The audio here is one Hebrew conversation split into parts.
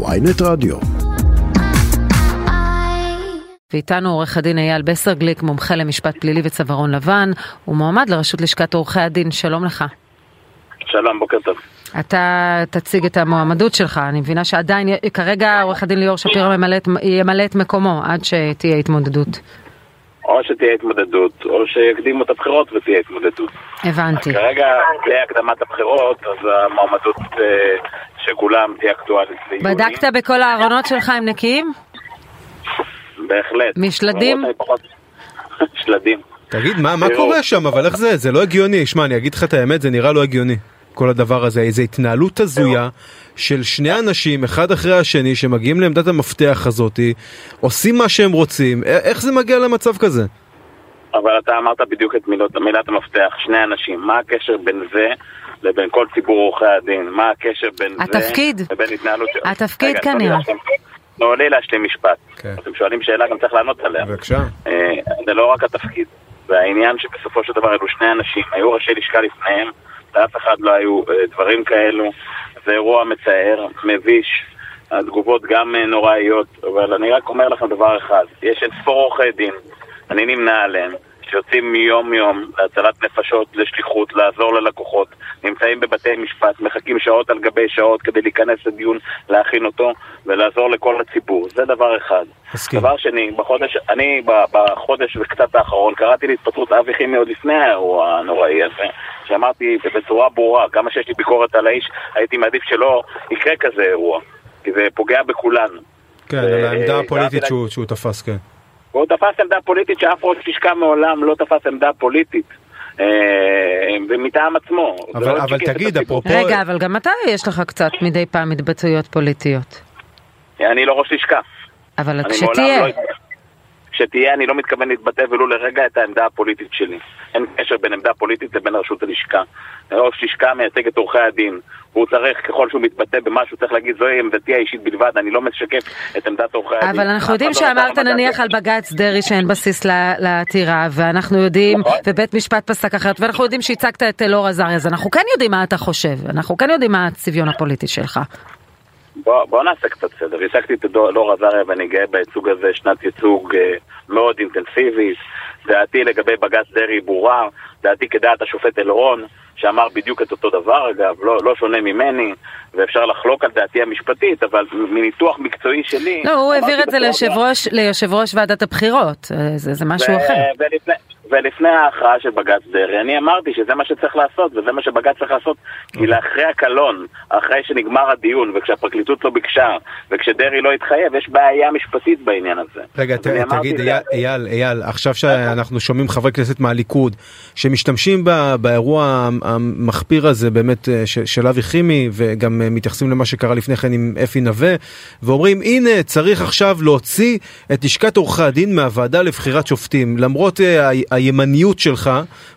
ויינט רדיו. ואיתנו עורך הדין אייל בסרגליק, מומחה למשפט פלילי וצווארון לבן, ומועמד לרשות לשכת עורכי הדין, שלום לך. שלום, בוקר טוב. אתה תציג את המועמדות שלך, אני מבינה שעדיין, כרגע עורך הדין ליאור שפירא ימלא את מקומו עד שתהיה התמודדות. או שתהיה התמודדות, או שיקדימו את הבחירות ותהיה התמודדות. הבנתי. כרגע, בלי הקדמת הבחירות, אז המועמדות אה, שכולם תהיה אקטואלית ליוני. בדקת בכל הארונות שלך הם נקיים? בהחלט. משלדים? שלדים. תגיד, מה, מה קורה שם? אבל איך זה? זה לא הגיוני. שמע, אני אגיד לך את האמת, זה נראה לא הגיוני. כל הדבר הזה, איזו התנהלות הזויה של שני אנשים, אחד אחרי השני, שמגיעים לעמדת המפתח הזאתי, עושים מה שהם רוצים, איך זה מגיע למצב כזה? אבל אתה אמרת בדיוק את מילות, מילת המפתח, שני אנשים. מה הקשר בין זה לבין כל ציבור עורכי הדין? מה הקשר בין התפקיד. זה לבין התנהלות של... התפקיד כנראה. תנו לי להשלים משפט. כן. אתם שואלים שאלה, גם צריך לענות עליה. בבקשה. אה, זה לא רק התפקיד. זה העניין שבסופו של דבר אלו שני אנשים, היו ראשי לשכה לפניהם, לאף אחד לא היו אה, דברים כאלו. זה אירוע מצער, מביש, התגובות גם אה, נוראיות, אבל אני רק אומר לכם דבר אחד, יש אין ספור עורכי דין, אני נמנה עליהם, שיוצאים מיום-יום להצלת נפשות, לשליחות, לעזור ללקוחות, נמצאים בבתי משפט, מחכים שעות על גבי שעות כדי להיכנס לדיון, להכין אותו ולעזור לכל הציבור. זה דבר אחד. מסכים. דבר שני, בחודש, אני בחודש וקצת האחרון קראתי להתפטרות אבי חימי עוד לפני האירוע הנוראי הזה, שאמרתי בצורה ברורה, כמה שיש לי ביקורת על האיש, הייתי מעדיף שלא יקרה כזה אירוע, כי זה פוגע בכולנו. כן, על העמדה הפוליטית שהוא תפס, כן. והוא תפס עמדה פוליטית שאף ראש לשכה מעולם לא תפס עמדה פוליטית. אה, ומטעם עצמו. אבל, לא אבל תגיד, אפרופו... רגע, אבל גם אתה יש לך קצת מדי פעם התבטאויות פוליטיות. אני לא ראש לשכה. אבל כשתהיה. לא... כשתהיה, אני לא מתכוון להתבטא ולו לרגע את העמדה הפוליטית שלי. אין קשר בין עמדה פוליטית לבין רשות הלשכה. ראש לשכה מייצג את עורכי הדין. הוא צריך, ככל שהוא מתבטא במשהו, צריך להגיד, זוהי עמדתי האישית בלבד, אני לא משקף את עמדת עורכי הדין. אבל אנחנו יודעים לא שאמרת נניח על בג"ץ דרעי שאין בסיס לעתירה, ואנחנו יודעים, נכון. ובית משפט פסק אחרת, ואנחנו יודעים שהצגת את אלאור עזריה, אז אנחנו כן יודעים מה אתה חושב, אנחנו כן יודעים מה הצביון הפוליטי שלך. בוא, בוא נעשה קצת סדר. הצגתי את אלאור עזריה ואני גאה בייצוג הזה, שנת ייצוג אה, מאוד אינטנסיבית. דעתי לגבי בג"ץ דרעי ברורה, דעתי כדעת השופט אלרון, שאמר בדיוק את אותו דבר, אגב, לא, לא שונה ממני, ואפשר לחלוק על דעתי המשפטית, אבל מניתוח מקצועי שלי... לא, הוא העביר את זה ליושב ראש ועדת הבחירות, אה, זה, זה משהו אחר. ולפני, ולפני ההכרעה של בג"ץ דרעי, אני אמרתי שזה מה שצריך לעשות, וזה מה שבג"ץ צריך לעשות, כי לאחרי הקלון, אחרי שנגמר הדיון, וכשהפרקליטות לא ביקשה, וכשדרעי לא התחייב, יש בעיה משפטית בעניין הזה. רגע, ת, תגיד, אייל, אייל, אייל, עכשיו שאנחנו שומעים חברי כנסת מהליכוד, שמשתמשים בה, באירוע המחפיר הזה, באמת, אה, של אבי חימי, וגם אה, מתייחסים למה שקרה לפני כן עם אפי נווה, ואומרים, הנה, צריך עכשיו להוציא את לשכת עורכי הדין מהוועדה לבחירת שופטים, למרות אה, הימניות שלך,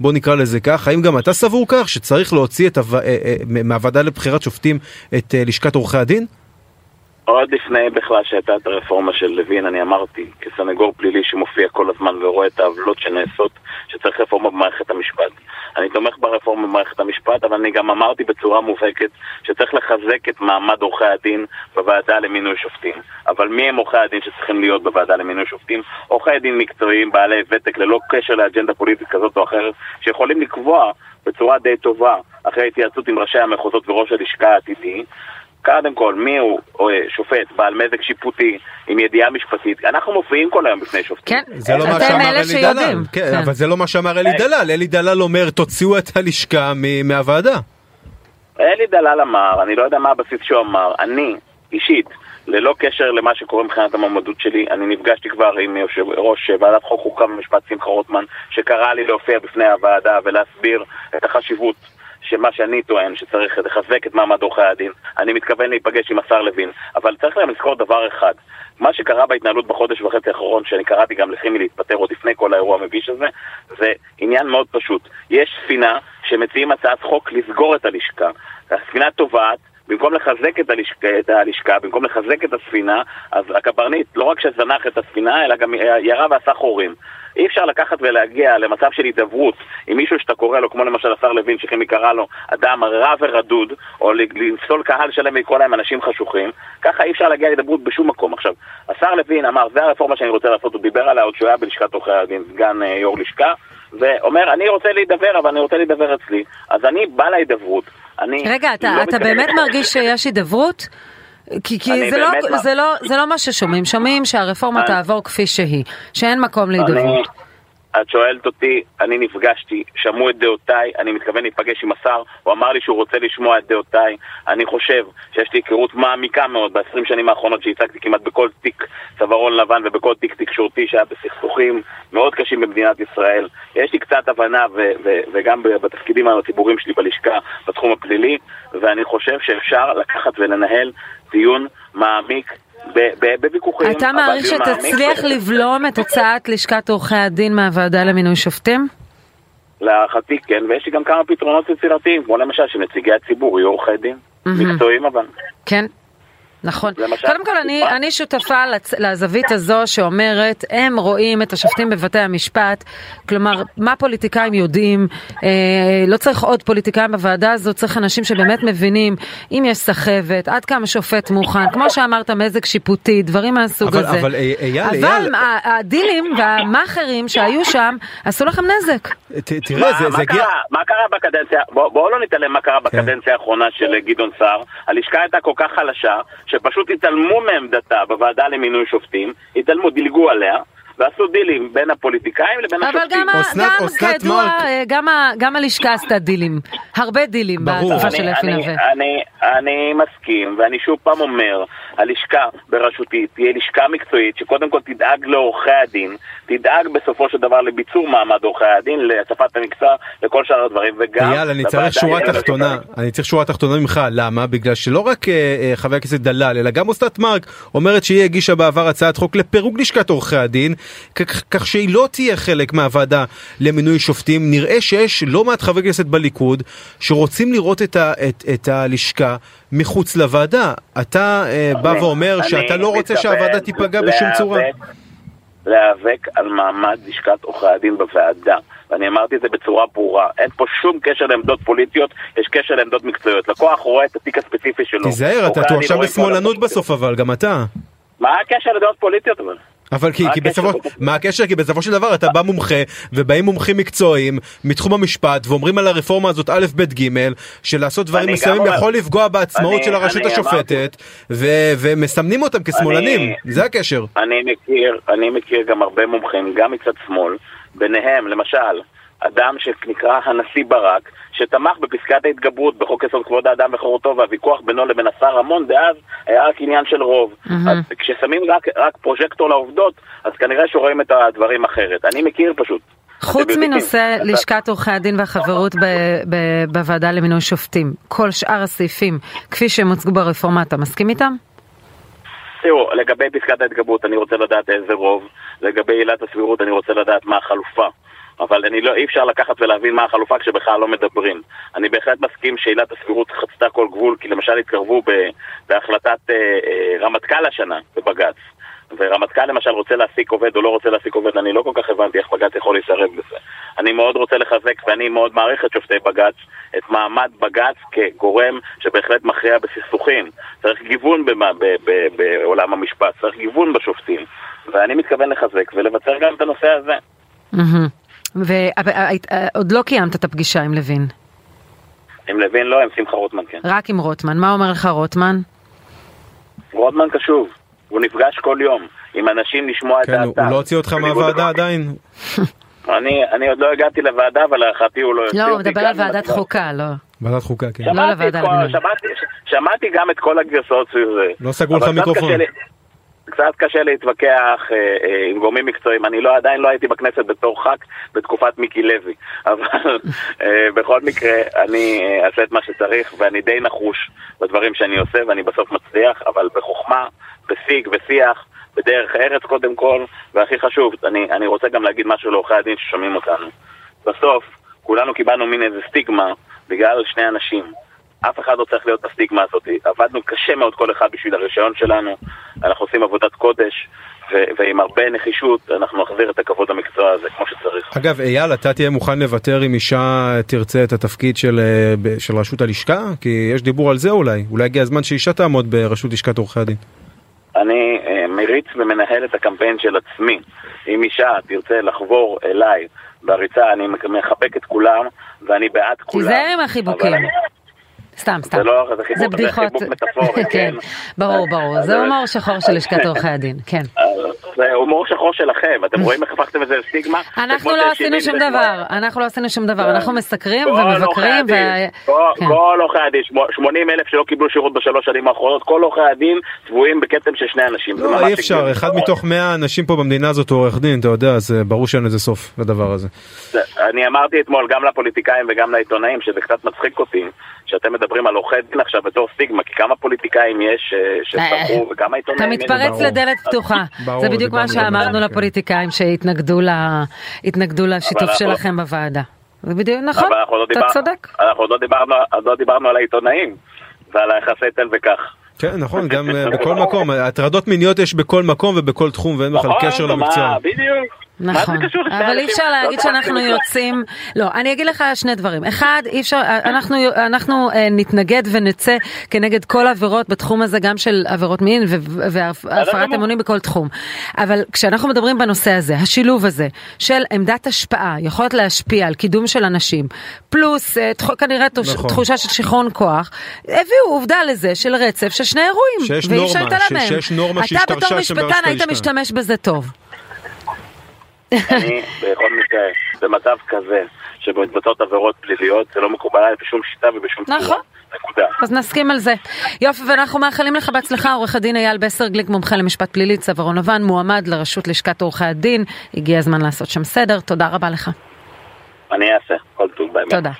בוא נקרא לזה כך, האם גם אתה סבור כך שצריך להוציא את הו... מהוועדה לבחירת שופטים את לשכת עורכי הדין? עוד לפני בכלל שהייתה את הרפורמה של לוין, אני אמרתי, כסנגור פלילי שמופיע כל הזמן ורואה את העוולות שנעשות, שצריך רפורמה במערכת המשפט. אני תומך ברפורמה במערכת המשפט, אבל אני גם אמרתי בצורה מובהקת שצריך לחזק את מעמד עורכי הדין בוועדה למינוי שופטים. אבל מי הם עורכי הדין שצריכים להיות בוועדה למינוי שופטים? עורכי דין מקצועיים, בעלי ותק, ללא קשר לאג'נדה פוליטית כזאת או אחרת, שיכולים לקבוע בצורה די טובה, אחרי התייעצות עם ראשי המחוזות וראש הלשכה העתידי, קודם כל, מי הוא שופט בעל מזג שיפוטי עם ידיעה משפטית? אנחנו מופיעים כל היום בפני שופטים. כן, זה לא מה שאמר אלי דלל. כן, כן. אבל זה לא מה שאמר אלי דלל. אלי דלל אומר, תוציאו את הלשכה מהוועדה. אלי דלל אמר, אני לא יודע מה הבסיס שהוא אמר, אני, אישית, ללא קשר למה שקורה מבחינת המועמדות שלי, אני נפגשתי כבר עם יושב ראש ועדת חוק חוקה ומשפט שמחה רוטמן, שקרא לי להופיע בפני הוועדה ולהסביר את החשיבות שמה שאני טוען שצריך לחזק את מעמד עורכי הדין, אני מתכוון להיפגש עם השר לוין, אבל צריך להם לזכור דבר אחד, מה שקרה בהתנהלות בחודש וחצי האחרון, שאני קראתי גם לכימי להתפטר עוד לפני כל האירוע המביש הזה, זה עניין מאוד פשוט. יש ספינה שמציעים הצעת חוק לסגור את הלשכה. הספינה טובעת, במקום לחזק את הלשכה, את הלשכה, במקום לחזק את הספינה, אז הקברניט לא רק שזנח את הספינה, אלא גם ירה ועשה חורים. אי אפשר לקחת ולהגיע למצב של הידברות עם מישהו שאתה קורא לו, כמו למשל השר לוין, שכימי קרא לו אדם רע ורדוד, או לפסול קהל שלם ולקרוא להם אנשים חשוכים, ככה אי אפשר להגיע להידברות בשום מקום. עכשיו, השר לוין אמר, זה הרפורמה שאני רוצה לעשות, הוא דיבר עליה עוד שהוא היה בלשכת עורכי הדין, סגן אה, יו"ר לשכה, ואומר, אני רוצה להידבר, אבל אני רוצה להידבר אצלי. אז אני בא להידברות. אני רגע, אתה, לא אתה מתכוון- באמת מרגיש שיש הידברות? כי, כי אני זה, לא, באמת זה, לא, זה לא מה ששומעים, שומעים שהרפורמה אני- תעבור כפי שהיא, שאין מקום אני, להידברות. את שואלת אותי, אני נפגשתי, שמעו את דעותיי, אני מתכוון להיפגש עם השר, הוא אמר לי שהוא רוצה לשמוע את דעותיי. אני חושב שיש לי היכרות מעמיקה מאוד ב-20 שנים האחרונות שהצגתי כמעט בכל תיק צווארון לבן ובכל תיק תקשורתי שהיה בסכסוכים מאוד קשים במדינת ישראל. יש לי קצת הבנה ו- ו- וגם בתפקידים הציבוריים שלי בלשכה בתחום הפלילי, ואני חושב שאפשר לקחת ולנהל דיון מעמיק בוויכוחים. אתה מעריך שתצליח לבלום את הצעת לשכת עורכי הדין מהוועדה למינוי שופטים? להערכתי כן, ויש לי גם כמה פתרונות יצירתיים, כמו למשל שנציגי הציבור יהיו עורכי דין. מקצועיים אבל. כן. נכון. למשל, קודם כל, אני. אני שותפה לצ- לזווית הזו שאומרת, הם רואים את השופטים בבתי המשפט, כלומר, מה פוליטיקאים יודעים, אה, לא צריך עוד פוליטיקאים בוועדה הזאת, צריך אנשים שבאמת מבינים אם יש סחבת, עד כמה שופט מוכן, כמו שאמרת, מזג שיפוטי, דברים מהסוג אבל- הזה. אבל, אה, אייל, אבל אייל- ה- הדילים והמאכערים שהיו שם, עשו לכם נזק. ת- תראה, זה מה, זה מה, הגיע... קרה, מה קרה בקדנציה, בואו בוא לא נתעלם מה קרה בקדנציה האחרונה של גדעון סער. הלשכה הייתה כל כך חלשה, שפשוט התעלמו מעמדתה בוועדה למינוי שופטים, התעלמו, דילגו עליה, ועשו דילים בין הפוליטיקאים לבין אבל השופטים. גם, אסנת- גם אסנת כידוע. אה, גם, גם הלשכה עשתה דילים, הרבה דילים. בתקופה אני- של אפי אני- נווה. אני, אני מסכים, ואני שוב פעם אומר, הלשכה בראשותי תהיה לשכה מקצועית שקודם כל תדאג לעורכי הדין, תדאג בסופו של דבר לביצור מעמד עורכי הדין, להצפת המקצוע, לכל שאר הדברים, וגם... אייל, אני צריך שורה תחתונה, אני צריך שורה תחתונה ממך, למה? בגלל שלא רק אה, אה, חבר הכנסת דלל, אלא גם אוסנת מארק אומרת שהיא הגישה בעבר הצעת חוק לפירוק לשכת עורכי הדין, כך- כך שהיא לא תהיה חלק מהוועדה למינוי שופטים. נראה שיש לא מעט חברי כנסת בליכוד שרוצים לראות את, ה, את, את הלשכה מחוץ לוועדה. אתה אה, בא אני- ואומר אני שאתה לא רוצה שהוועדה תיפגע בשום צורה. להיאבק- להיאבק על מעמד לשכת עורכי הדין בוועדה. ואני אמרתי את זה בצורה ברורה, אין פה שום קשר לעמדות פוליטיות, יש קשר לעמדות מקצועיות. לקוח רואה את התיק הספציפי שלו. תיזהר, אתה תואשם בשמאלנות. בסוף אבל, גם אתה. מה הקשר לדעות פוליטיות אבל? אבל כי, כי? בסופו, מה הקשר? כי בסופו של דבר אתה בא מומחה ובאים מומחים מקצועיים מתחום המשפט ואומרים על הרפורמה הזאת א' ב' ג' שלעשות דברים מסוימים אומר- יכול לפגוע בעצמאות אני- של הרשות השופטת ו- ומסמנים אותם כשמאלנים, אני- זה הקשר. אני מכיר, אני מכיר גם הרבה מומחים, גם מצד שמאל, ביניהם, למשל, אדם שנקרא הנשיא ברק, שתמך בפסקת ההתגברות בחוק יסוד כבוד האדם וחירותו, והוויכוח בינו לבין השר רמון דאז היה רק עניין של רוב. מהמם. אז כששמים רק, רק פרוז'קטור לעובדות, אז כנראה שרואים את הדברים אחרת. אני מכיר פשוט. חוץ מנושא לשכת עורכי הדין והחברות בוועדה למינוי שופטים, כל שאר הסעיפים כפי שהם הוצגו ברפורמה, אתה מסכים איתם? תראו, לגבי פסקת ההתגברות אני רוצה לדעת איזה רוב, לגבי עילת הסבירות אני רוצה לדעת מה החלופה. אבל אני לא, אי אפשר לקחת ולהבין מה החלופה כשבכלל לא מדברים. אני בהחלט מסכים שעילת הסבירות חצתה כל גבול, כי למשל התקרבו ב, בהחלטת אה, אה, רמטכ"ל השנה בבג"ץ. ורמטכ"ל למשל רוצה להעסיק עובד או לא רוצה להעסיק עובד, אני לא כל כך הבנתי איך בג"ץ יכול להתערב בזה. אני מאוד רוצה לחזק ואני מאוד מעריך את שופטי בג"ץ, את מעמד בג"ץ כגורם שבהחלט מכריע בסכסוכים. צריך גיוון במה, ב, ב, בעולם המשפט, צריך גיוון בשופטים. ואני מתכוון לחזק ולבצר גם את הנושא הזה. ועוד לא קיימת את הפגישה עם לוין, עם לוין לא, עם שמחה רוטמן כן. רק עם רוטמן. מה אומר לך רוטמן? רוטמן קשוב, הוא נפגש כל יום עם אנשים לשמוע את כן, הוא דעתם. הוא לא הוציא אותך מהוועדה לכל- עדיין? אני, אני עוד לא הגעתי לוועדה, אבל להערכתי הוא לא יוציא לא, הוא מדבר על ועדת חוקה, לא. ועדת חוקה, כן. לא שמעתי לוועדה את. שמעתי, שמעתי גם את כל הגרסאות סביב זה. לא סגרו לך מיקרופון. קצת קשה להתווכח אה, אה, עם גורמים מקצועיים. אני לא, עדיין לא הייתי בכנסת בתור ח"כ בתקופת מיקי לוי. אבל אה, בכל מקרה, אני אה, אעשה את מה שצריך, ואני די נחוש בדברים שאני עושה, ואני בסוף מצליח, אבל בחוכמה, בשיג ושיח, בדרך ארץ קודם כל, והכי חשוב, אני, אני רוצה גם להגיד משהו לעורכי הדין ששומעים אותנו. בסוף, כולנו קיבלנו מין איזה סטיגמה בגלל שני אנשים. אף אחד לא צריך להיות בסטיגמה הזאת. עבדנו קשה מאוד כל אחד בשביל הרישיון שלנו, אנחנו עושים עבודת קודש. ועם הרבה נחישות אנחנו נחזיר את הכבוד למקצוע הזה כמו שצריך. אגב אייל אתה תהיה מוכן לוותר אם אישה תרצה את התפקיד של, אה, של רשות הלשכה? כי יש דיבור על זה אולי, אולי הגיע הזמן שאישה תעמוד בראשות לשכת עורכי הדין. אני אה, מריץ ומנהל את הקמפיין של עצמי. אם אישה תרצה לחבור אליי בריצה, אני מחבק את כולם ואני בעד כולם. תיזהר עם החיבוקים. סתם, סתם. זה לא, זה חיבוק, זה בדיחות. זה חיבוק מטאפורי, כן. כן. ברור, ברור, זה הומור שחור של לשכת עורכי הדין, כן. זה הומור שחור שלכם, אתם רואים איך הפכתם את זה לסטיגמה? אנחנו לא עשינו שום דבר, אנחנו לא עשינו שום דבר, אנחנו מסקרים ומבקרים. כן. כל עורכי הדין, 80 אלף שלא קיבלו שירות בשלוש שנים האחרונות, כל עורכי הדין צבועים בכתם של שני אנשים. לא, אי אפשר, אחד מתוך 100 אנשים פה במדינה הזאת הוא עורך דין, אתה יודע, אז ברור שאין לזה סוף לדבר הזה. אני אמרתי אתמול גם לפוליטיקאים וגם לעיתונאים שזה קצת מצחיק אותי, שאתם מדברים על עורכי דין עכשיו בתור סטיגמה, כי כמה פוליטיקאים יש שסחרו וכמה עיתונאים יש. אתה מתפרץ לדלת פתוחה, זה בדיוק מה שאמרנו לפוליטיקאים שהתנגדו לשיתוף שלכם בוועדה. זה בדיוק נכון, אתה צודק. אנחנו עוד לא דיברנו על העיתונאים ועל היחסי תל וכך. כן נכון גם בכל מקום הטרדות מיניות יש בכל מקום ובכל תחום ואין בכלל קשר למקצוע. בדיוק. נכון, אבל אי אפשר להגיד שאנחנו יוצאים, לא, אני אגיד לך שני דברים, אחד, אי אפשר, אנחנו, אנחנו אה, נתנגד ונצא כנגד כל עבירות בתחום הזה, גם של עבירות מין והפרת אמונים בכל תחום, אבל כשאנחנו מדברים בנושא הזה, השילוב הזה של עמדת השפעה, יכולת להשפיע על קידום של אנשים, פלוס אה, כנראה נכון. תחושה של שיכרון כוח, הביאו עובדה לזה של רצף של שני אירועים, ואי אפשר להתעלם מהם. שיש נורמה שהשתרשה אתה בתור משפטן היית משתמש בזה טוב. אני בכל מקרה, במצב כזה, שמתבצעות עבירות פליליות, זה לא מקובל עליי בשום שיטה ובשום צורה. נכון. נקודה. אז נסכים על זה. יופי, ואנחנו מאחלים לך בהצלחה, עורך הדין אייל בסרגליק, מומחה למשפט פלילי, צווארון לבן, מועמד לרשות לשכת עורכי הדין. הגיע הזמן לעשות שם סדר, תודה רבה לך. אני אעשה, כל טוב באמת. תודה.